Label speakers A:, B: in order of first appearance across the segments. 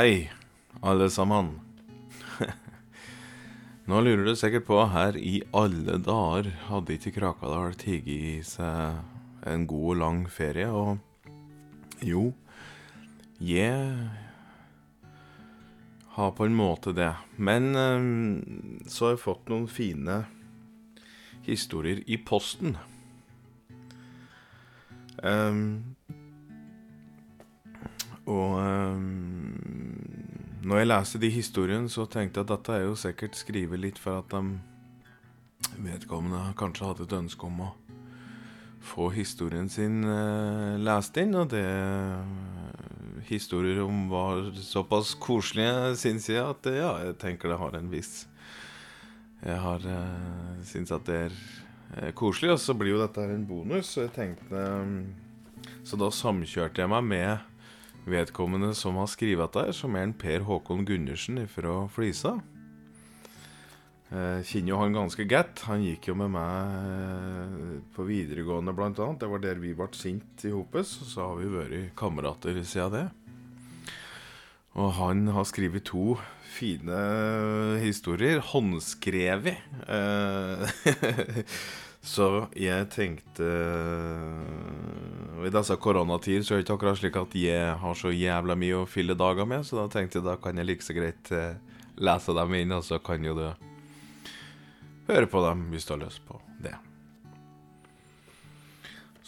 A: Hei, alle sammen. Nå lurer du sikkert på her i alle dager hadde ikke Krakadal tatt i seg en god og lang ferie, og jo, jeg har på en måte det. Men eh, så har jeg fått noen fine historier i posten. Um, og um, når jeg leste de historiene, så tenkte jeg at dette er jo sikkert skrevet litt for at de vedkommende kanskje hadde et ønske om å få historien sin eh, lest inn, og det uh, historier om var såpass koselige, syns jeg, at ja, jeg tenker det har en viss Jeg har eh, syns at det er eh, koselig, og så blir jo dette en bonus, så jeg tenkte eh, Så da samkjørte jeg meg med vedkommende som har skrevet dette, som er en Per Håkon Gundersen fra Flisa. Jeg kjenner jo han ganske godt. Han gikk jo med meg på videregående, annet. Det var der vi ble sint i hopes, så har vi vært kamerater siden det. Og han har skrevet to fine historier, håndskrevet. Eh, så jeg tenkte I disse koronatider så er det ikke akkurat slik at jeg har så jævla mye å fylle dager med, så da tenkte jeg da kan jeg like så greit lese dem inn, og så kan jo du høre på dem hvis du har lyst på det.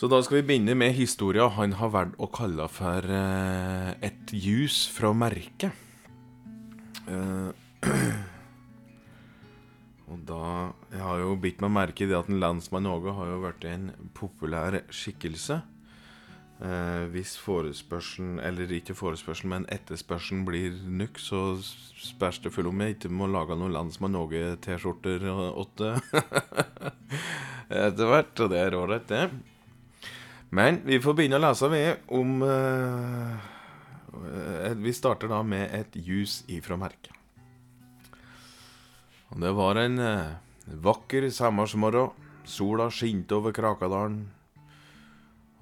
A: Så da skal vi begynne med historia han har valgt å kalle for uh, et jus fra merket. Uh, og da Jeg har jo bitt meg merke i det at en landsmann Åge har jo blitt en populær skikkelse. Eh, hvis forespørselen, eller ikke forespørselen, men etterspørselen blir nok, så spørs det full om jeg ikke må lage noen Landsmann Åge-T-skjorter åtte etter hvert. Og det er ålreit, det. Men vi får begynne å lese vi, om eh, Vi starter da med et jus ifra merket. Og det var en eh, vakker sommersmorgen. Sola skinte over Krakadalen.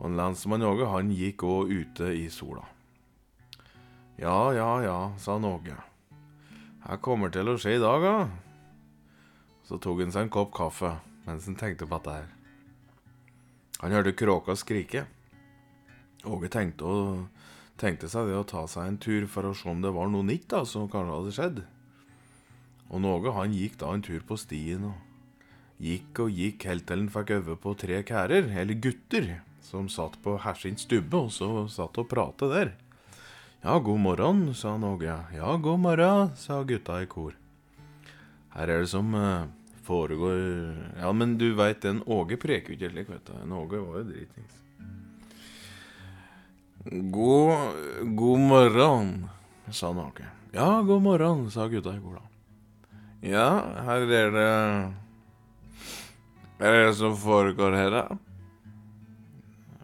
A: Og en lensmann Åge, han gikk òg ute i sola. Ja, ja, ja, sa han Åge. Her kommer til å skje i dag, da. Så tok han seg en kopp kaffe mens han tenkte på dette. Han hørte kråka skrike. Åge tenkte, tenkte seg det å ta seg en tur for å se om det var noe nytt da, som kanskje hadde skjedd. Og Någe han gikk da en tur på stien og gikk og gikk helt til han fikk øve på tre kærer, eller gutter, som satt på Hersin stubbe og så satt og pratet der. Ja, god morgen, sa Någe. Ja, god morgen, sa gutta i kor. Her er det som uh, foregår Ja, men du veit, en Åge preker jo ikke slik, vet du. En Åge var jo dritings. God, god morgen, sa Någe. Ja, god morgen, sa gutta i kor, da. Ja, her er det Hva er det som foregår her, da?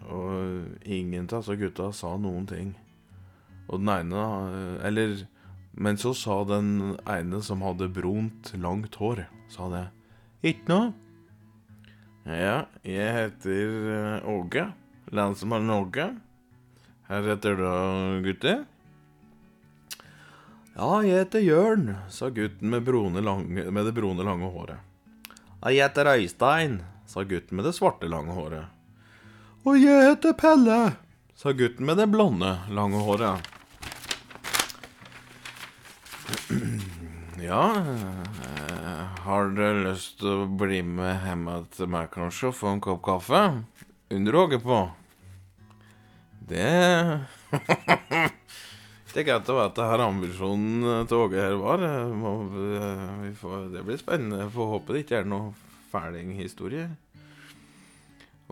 A: Og ingen av disse gutta sa noen ting. Og den ene Eller Men så sa den ene som hadde brunt, langt hår, sa det. Ikke noe? Ja, jeg heter Åge. Landsmann Åge. Her heter du, gutter? Ja, jeg heter Jørn, sa gutten med, lange, med det brune, lange håret. Ja, Jeg heter Øystein, sa gutten med det svarte, lange håret. Og jeg heter Pelle, sa gutten med det blonde, lange håret. Ja, har du lyst til å bli med hjem til meg, kanskje, og få en kopp kaffe? Under Åge på. Det Det er greit å vite hva ambisjonen til Åge her var. Det blir spennende. Får håpe det ikke er noe fælinghistorie.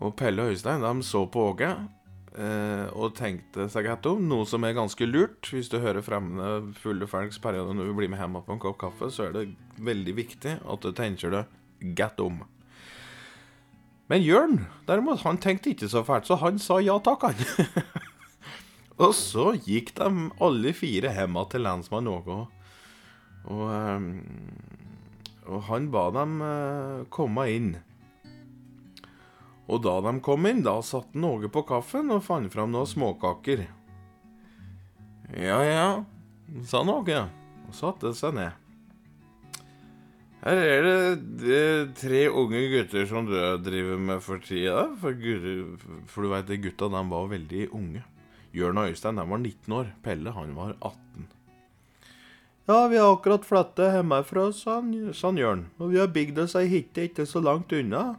A: Og Pelle og Øystein de så på Åge eh, og tenkte seg godt om, noe som er ganske lurt. Hvis du hører fremmede fulle folks periode når vi blir med hjem på en kopp kaffe, så er det veldig viktig at du tenker deg godt om. Men Jørn, derimot, han tenkte ikke så fælt, så han sa ja takk, han. og så gikk de alle fire hjem til lensmann Åge. Og, og, han ba dem komme inn. Og da de kom inn, da satt Åge på kaffen og fant fram noen småkaker. Ja, ja, sa Åge, og satte seg ned. Her er det, det tre unge gutter som du driver med for tida. For, for du veit, gutta de var veldig unge. Jørn og Øystein var 19 år. Pelle han var 18. Ja, vi har akkurat flytta hjemmefra, sa Jørn. Og vi har bygd oss ei hytte ikke så langt unna.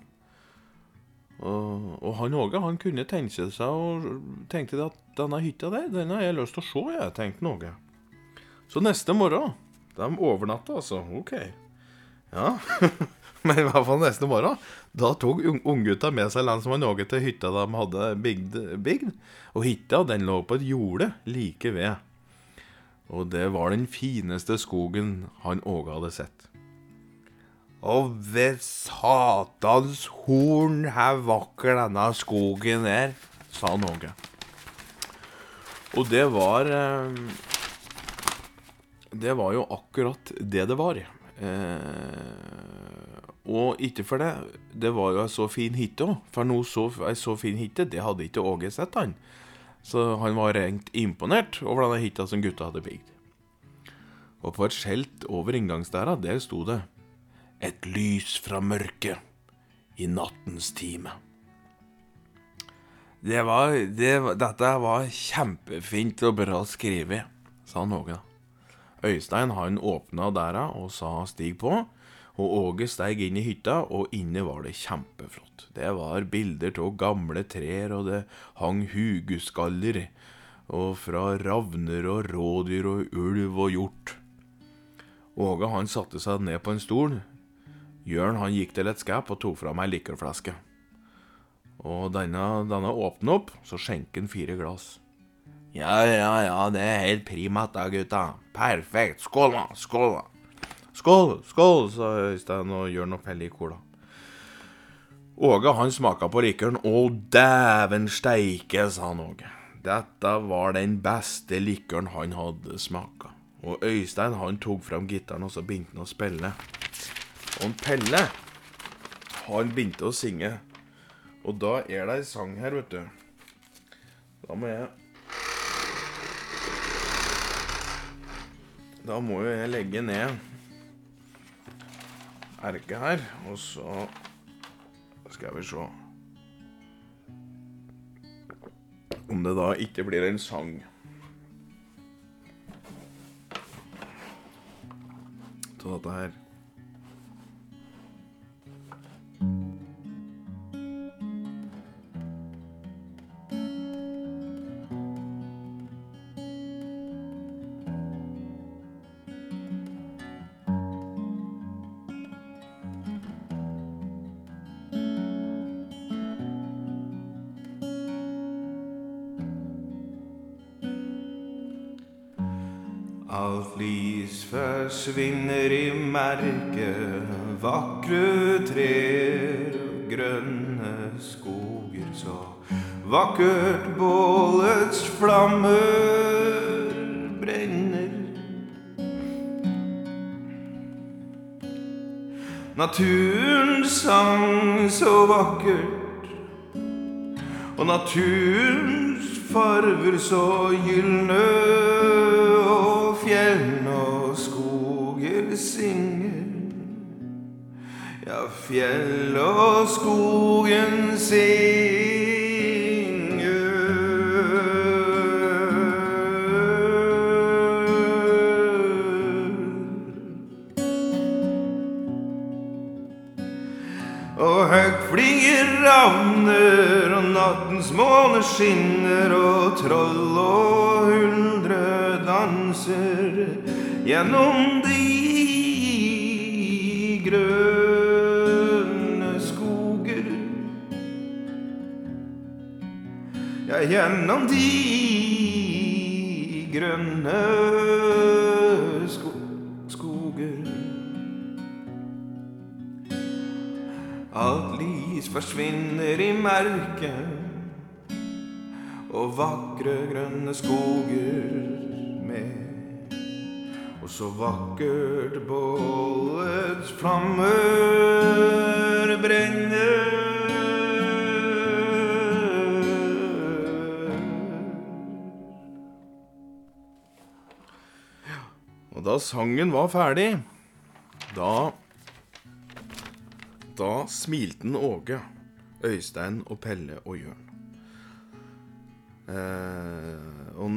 A: Og, og han Åge han kunne tenke seg og tenkte at denne hytta der, den har jeg lyst til å se, jeg, tenkte Åge. Så neste morgen De overnatta, altså. OK. Ja. Men i hvert fall neste morgen Da tok unggutta med seg land som var noe til hytta de hadde bygd, bygd. Og hytta den lå på et jorde like ved. Og det var den fineste skogen han Åge hadde sett. Og ved satans horn, her vakker denne skogen er, sa han Åge. Og det var eh, Det var jo akkurat det det var. Eh, og ikke for det. Det var jo ei så fin hytte òg. For noe så, så fin hytte, det hadde ikke Åge sett, han. Så han var rent imponert over denne hytta som gutta hadde bygd. Og på et skjelt over inngangsdæra, der sto det Et lys fra mørket i nattens time. Det var, det, dette var kjempefint og bra skrevet, sa Åge. Øystein han åpna dæra og sa 'stig på', og Åge steig inn i hytta, og inne var det kjempeflott. Det var bilder av gamle trær, og det hang huguskaller, og fra ravner og rådyr og ulv og hjort. Åge han satte seg ned på en stol. Jørn han gikk til et skap og tok fram ei likørflaske. Og denne, denne åpna opp, så skjenket han fire glass. Ja, ja, ja, det er helt primat da, gutta. Perfekt. Skål, da. Skål, da. Skål, skål, sa Øystein og gjør og Pelle i cola. Åge han smaka på likøren. Å, dæven steike, sa han Åge. Dette var den beste likøren han hadde smaka. Og Øystein han tok fram gitaren og så begynte han å spille. Og Pelle han begynte å synge. Og da er det ei sang her, vet du. Da må jeg Da må jo jeg legge ned erket her, og så skal vi se Om det da ikke blir en sang. Så dette her. Forsvinner i merket, vakre trær og grønne skoger, så vakkert bålets flammer brenner. Naturen sang så vakkert, og naturens farver så gylne synger. Ja, fjell og skogen synger. Og høgt flyger ravner, og nattens måne skinner, og troll og huldre danser gjennom de grønne skoger. Ja, gjennom de grønne sko skoger. Alt lys forsvinner i merket, og vakre grønne skoger. Og så vakkert bålets flammer brenner. Og da sangen var ferdig, da Da smilte Åge, Øystein og Pelle og Jørn. Eh, og,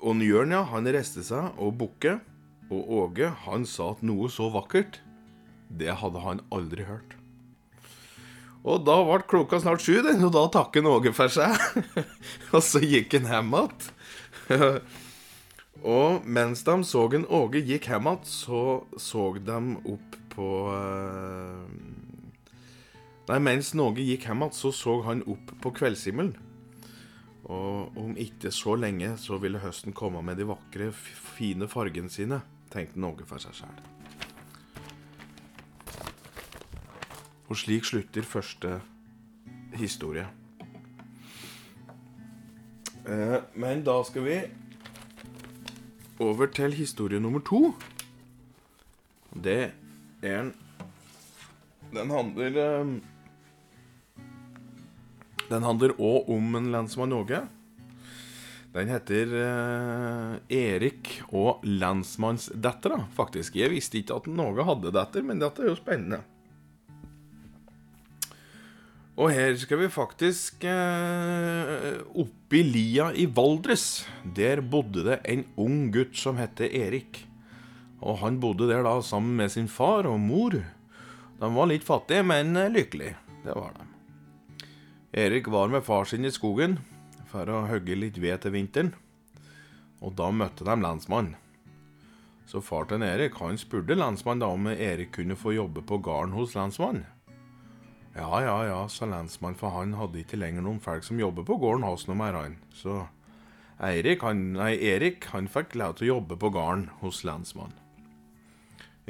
A: og Jørn, ja, han reiste seg og bukket, Og Åge, han sa at noe så vakkert, det hadde han aldri hørt. Og da ble klokka snart sju, den, og da takket Åge for seg. og så gikk han hjem igjen. og mens de så en Åge gikk hjem igjen, så så de opp på uh... Nei, mens Åge gikk hjem igjen, så så han opp på kveldshimmelen. Og om ikke så lenge så ville høsten komme med de vakre, fine fargene sine, tenkte Åge for seg sjæl. Og slik slutter første historie. Eh, men da skal vi over til historie nummer to. Det er en Den handler eh, Den handler òg om en lensmann Åge. Den heter eh, Erik og lensmannsdattera, faktisk. Jeg visste ikke at Åge hadde datter, men dette er jo spennende. Og her skal vi faktisk eh, oppi lia i Valdres. Der bodde det en ung gutt som het Erik. Og han bodde der da sammen med sin far og mor. De var litt fattige, men lykkelige. Det var de. Erik var med far sin i skogen for å hogge litt ved til vinteren. Og da møtte de lensmannen. Så far til Erik han spurte lensmannen da om Erik kunne få jobbe på gården hos lensmannen. Ja, ja, ja, sa lensmannen, for han hadde ikke lenger noen folk som jobber på gården hans noe mer, han. Så Erik, han, nei, Erik han fikk lov til å jobbe på gården hos lensmannen.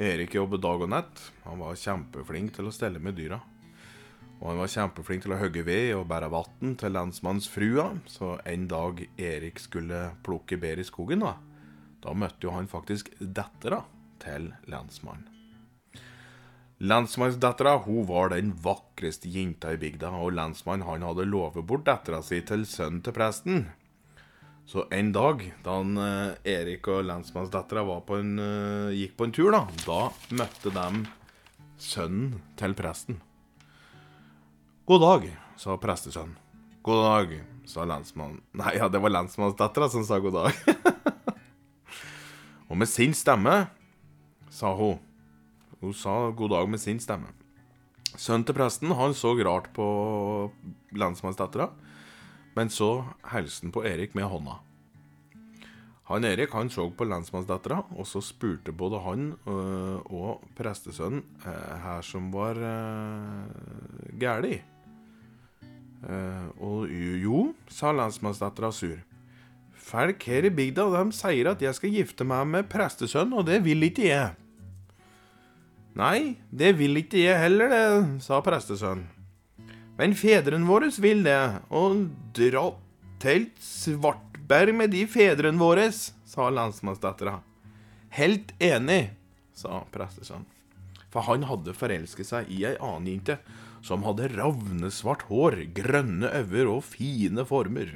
A: Erik jobbet dag og nett. Han var kjempeflink til å stelle med dyra. Og han var kjempeflink til å hogge ved og bære vann til lensmannsfrua, så en dag Erik skulle plukke bær i skogen, da, da møtte jo han faktisk dattera til lensmannen. Lensmannsdattera hun var den vakreste jenta i bygda, og lensmannen han hadde lovet bort dattera si til sønnen til presten. Så en dag da han, eh, Erik og lensmannsdattera uh, gikk på en tur, da, da møtte de sønnen til presten. God dag, sa prestesønnen. God dag, sa lensmannen Nei, ja, det var lensmannsdattera som sa god dag. og med sin stemme sa hun hun sa god dag med sin stemme. Sønnen til presten han så rart på lensmannsdattera, men så hilste han på Erik med hånda. Han Erik han så på lensmannsdattera, og så spurte både han øh, og prestesønnen øh, her som var øh, gæli. Uh, og jo, sa lensmannsdattera sur. Folk her i bygda de sier at jeg skal gifte meg med prestesønnen, og det vil ikke jeg. Nei, det vil ikke jeg heller, det, sa prestesønnen. Men fedrene våre vil det, og dra til Svartberg med de fedrene våre, sa lensmannsdattera. Helt enig, sa prestesønnen. For han hadde forelsket seg i ei annen jente som hadde ravnesvart hår, grønne øyne og fine former.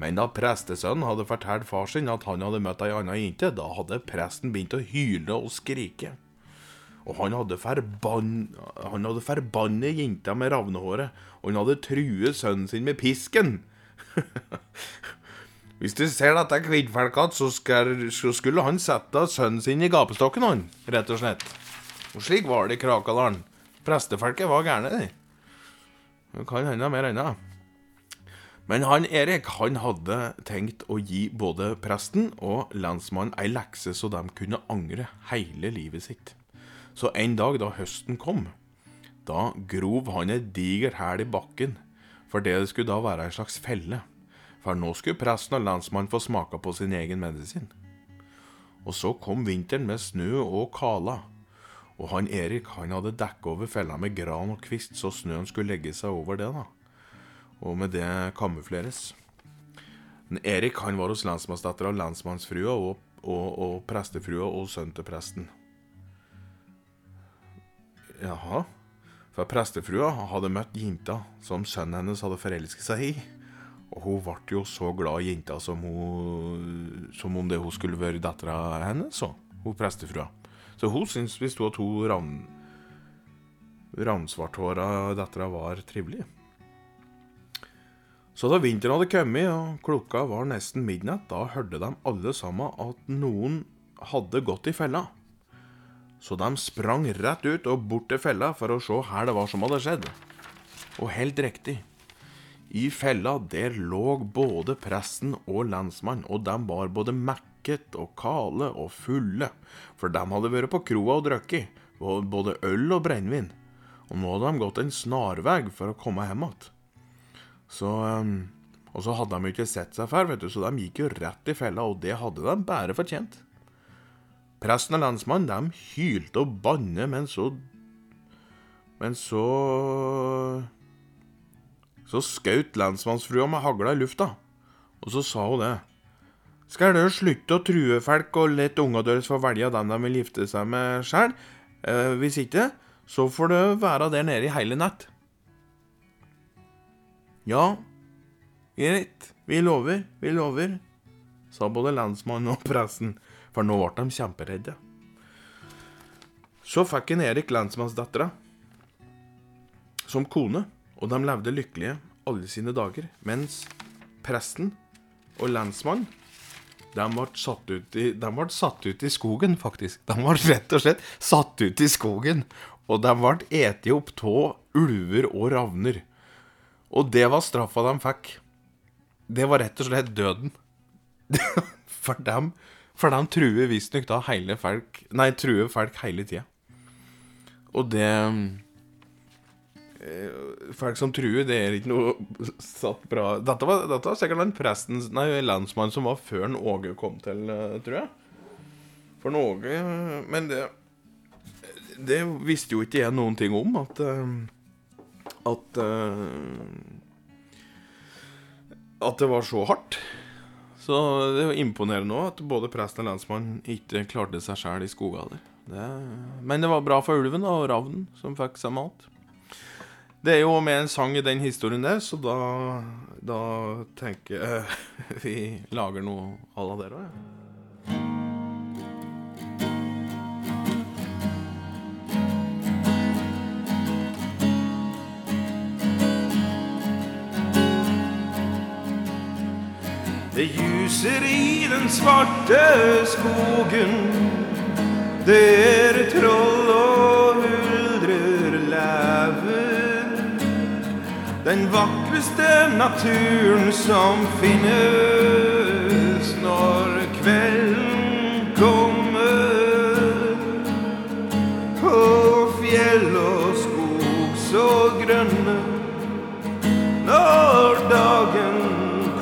A: Men da prestesønnen hadde fortalt far sin at han hadde møtt ei anna jente, da hadde presten begynt å hyle og skrike. Og han hadde, forbann, han hadde forbannet jenta med ravnehåret, og han hadde truet sønnen sin med pisken. Hvis du ser dette kvinnfolket, så, så skulle han sette sønnen sin i gapestokken, han, rett og slett. Og slik var det i Krakadalen. Prestefolket var gærne, de. Det kan hende mer ennå. Men han Erik han hadde tenkt å gi både presten og lensmannen ei lekse så de kunne angre hele livet sitt. Så en dag da høsten kom, da grov han et digert hæl i bakken, for det skulle da være en slags felle. For nå skulle presten og lensmannen få smake på sin egen medisin. Og så kom vinteren med snø og kala, og han Erik han hadde dekket over fella med gran og kvist, så snøen skulle legge seg over det, da. Og med det kamufleres. Men Erik han var hos lensmannsdattera, lensmannsfrua og, og, og prestefrua og sønnen til presten. Jaha. For prestefrua hadde møtt jenta som sønnen hennes hadde forelsket seg i. Og hun ble jo så glad i jenta som, hun, som om det hun skulle være dattera hennes, så. Hun prestefrua. Så hun syntes hvis hun og to ravn, ravnsvarthåra dattera var trivelig. Så da vinteren hadde kommet og klokka var nesten midnatt, da hørte de alle sammen at noen hadde gått i fella. Så de sprang rett ut og bort til fella for å se her det var som hadde skjedd. Og helt riktig. I fella der lå både presten og lensmannen, og de var både mekket og kale og fulle, for de hadde vært på kroa og drukket, både øl og brennevin, og nå hadde de gått en snarvei for å komme hjem igjen. Så um, Og så hadde de ikke sett seg før, vet du, så de gikk jo rett i fella, og det hadde de bare fortjent. Presten og lensmannen, de hylte og banne, men så Men så så skjøt lensmannsfrua med hagla i lufta, og så sa hun det. Skal dere slutte å true folk og la unga deres få velge den de vil gifte seg med sjøl? Eh, hvis ikke, så får det være der nede i hele natt. Ja, greit, vi lover, vi lover, sa både lensmannen og presten, for nå ble de kjemperedde. Så fikk en Erik lensmannsdattera som kone og de levde lykkelige alle sine dager, mens presten og lensmannen de ble, satt ut i, de ble satt ut i skogen, faktisk. De ble rett og slett satt ut i skogen. Og de ble eti opp av ulver og ravner. Og det var straffa de fikk. Det var rett og slett døden. For dem, for de truer visstnok da hele folk Nei, truer folk hele tida. Og det folk som truer, det er ikke noe satt bra Dette var, dette var sikkert den presten, nei, lensmannen som var før Åge kom til, eh, tror jeg. For Åge Men det Det visste jo ikke jeg noen ting om, at eh, At At det var så hardt. Så det er imponerende òg at både presten og lensmannen ikke klarte seg sjæl i skoga der. men det var bra for ulven og ravnen, som fikk seg mat. Det er jo med en sang i den historien der, så da, da tenker jeg vi lager noe à la der òg, ja. Det ljuser i den svarte skogen. Det er troll og den vakreste naturen som finnes når kvelden kommer. På fjell og skog så grønne når dagen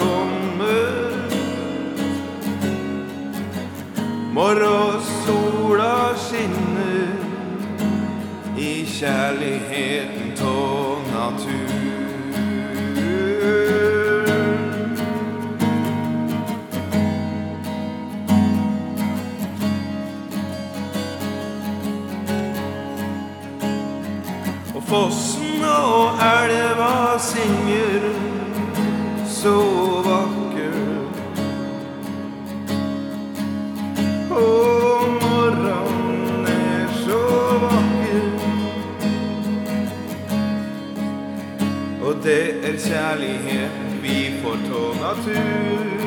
A: kommer. Morgensola skinner i kjærligheten tå natur. Fossen og elva synger så vakkert. Og morgenen er så vakker. Og det er kjærlighet vi får tå natur.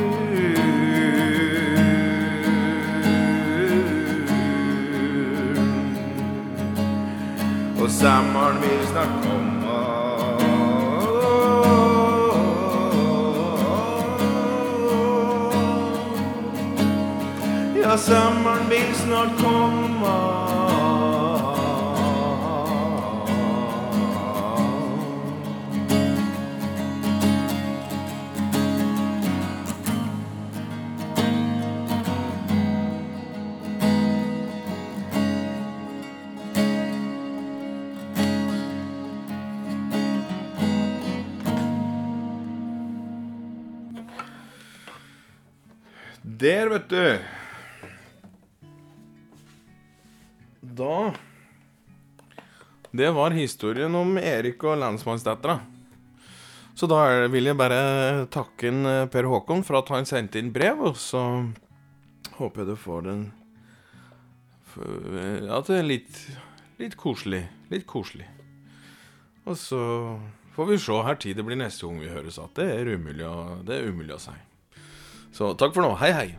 A: Sommeren vil snart komme. Ja, sommeren vil snart komme. Der, vet du. Da Det var historien om Erik og lensmannsdattera. Så da vil jeg bare takke en, eh, Per Håkon for at han sendte inn brev, og så håper jeg du får den eh, At det er litt, litt koselig. Litt koselig. Og så får vi se her tid det blir neste gang vi høres at det er umulig å, det er umulig å si. Så takk for nå. Hei, hei.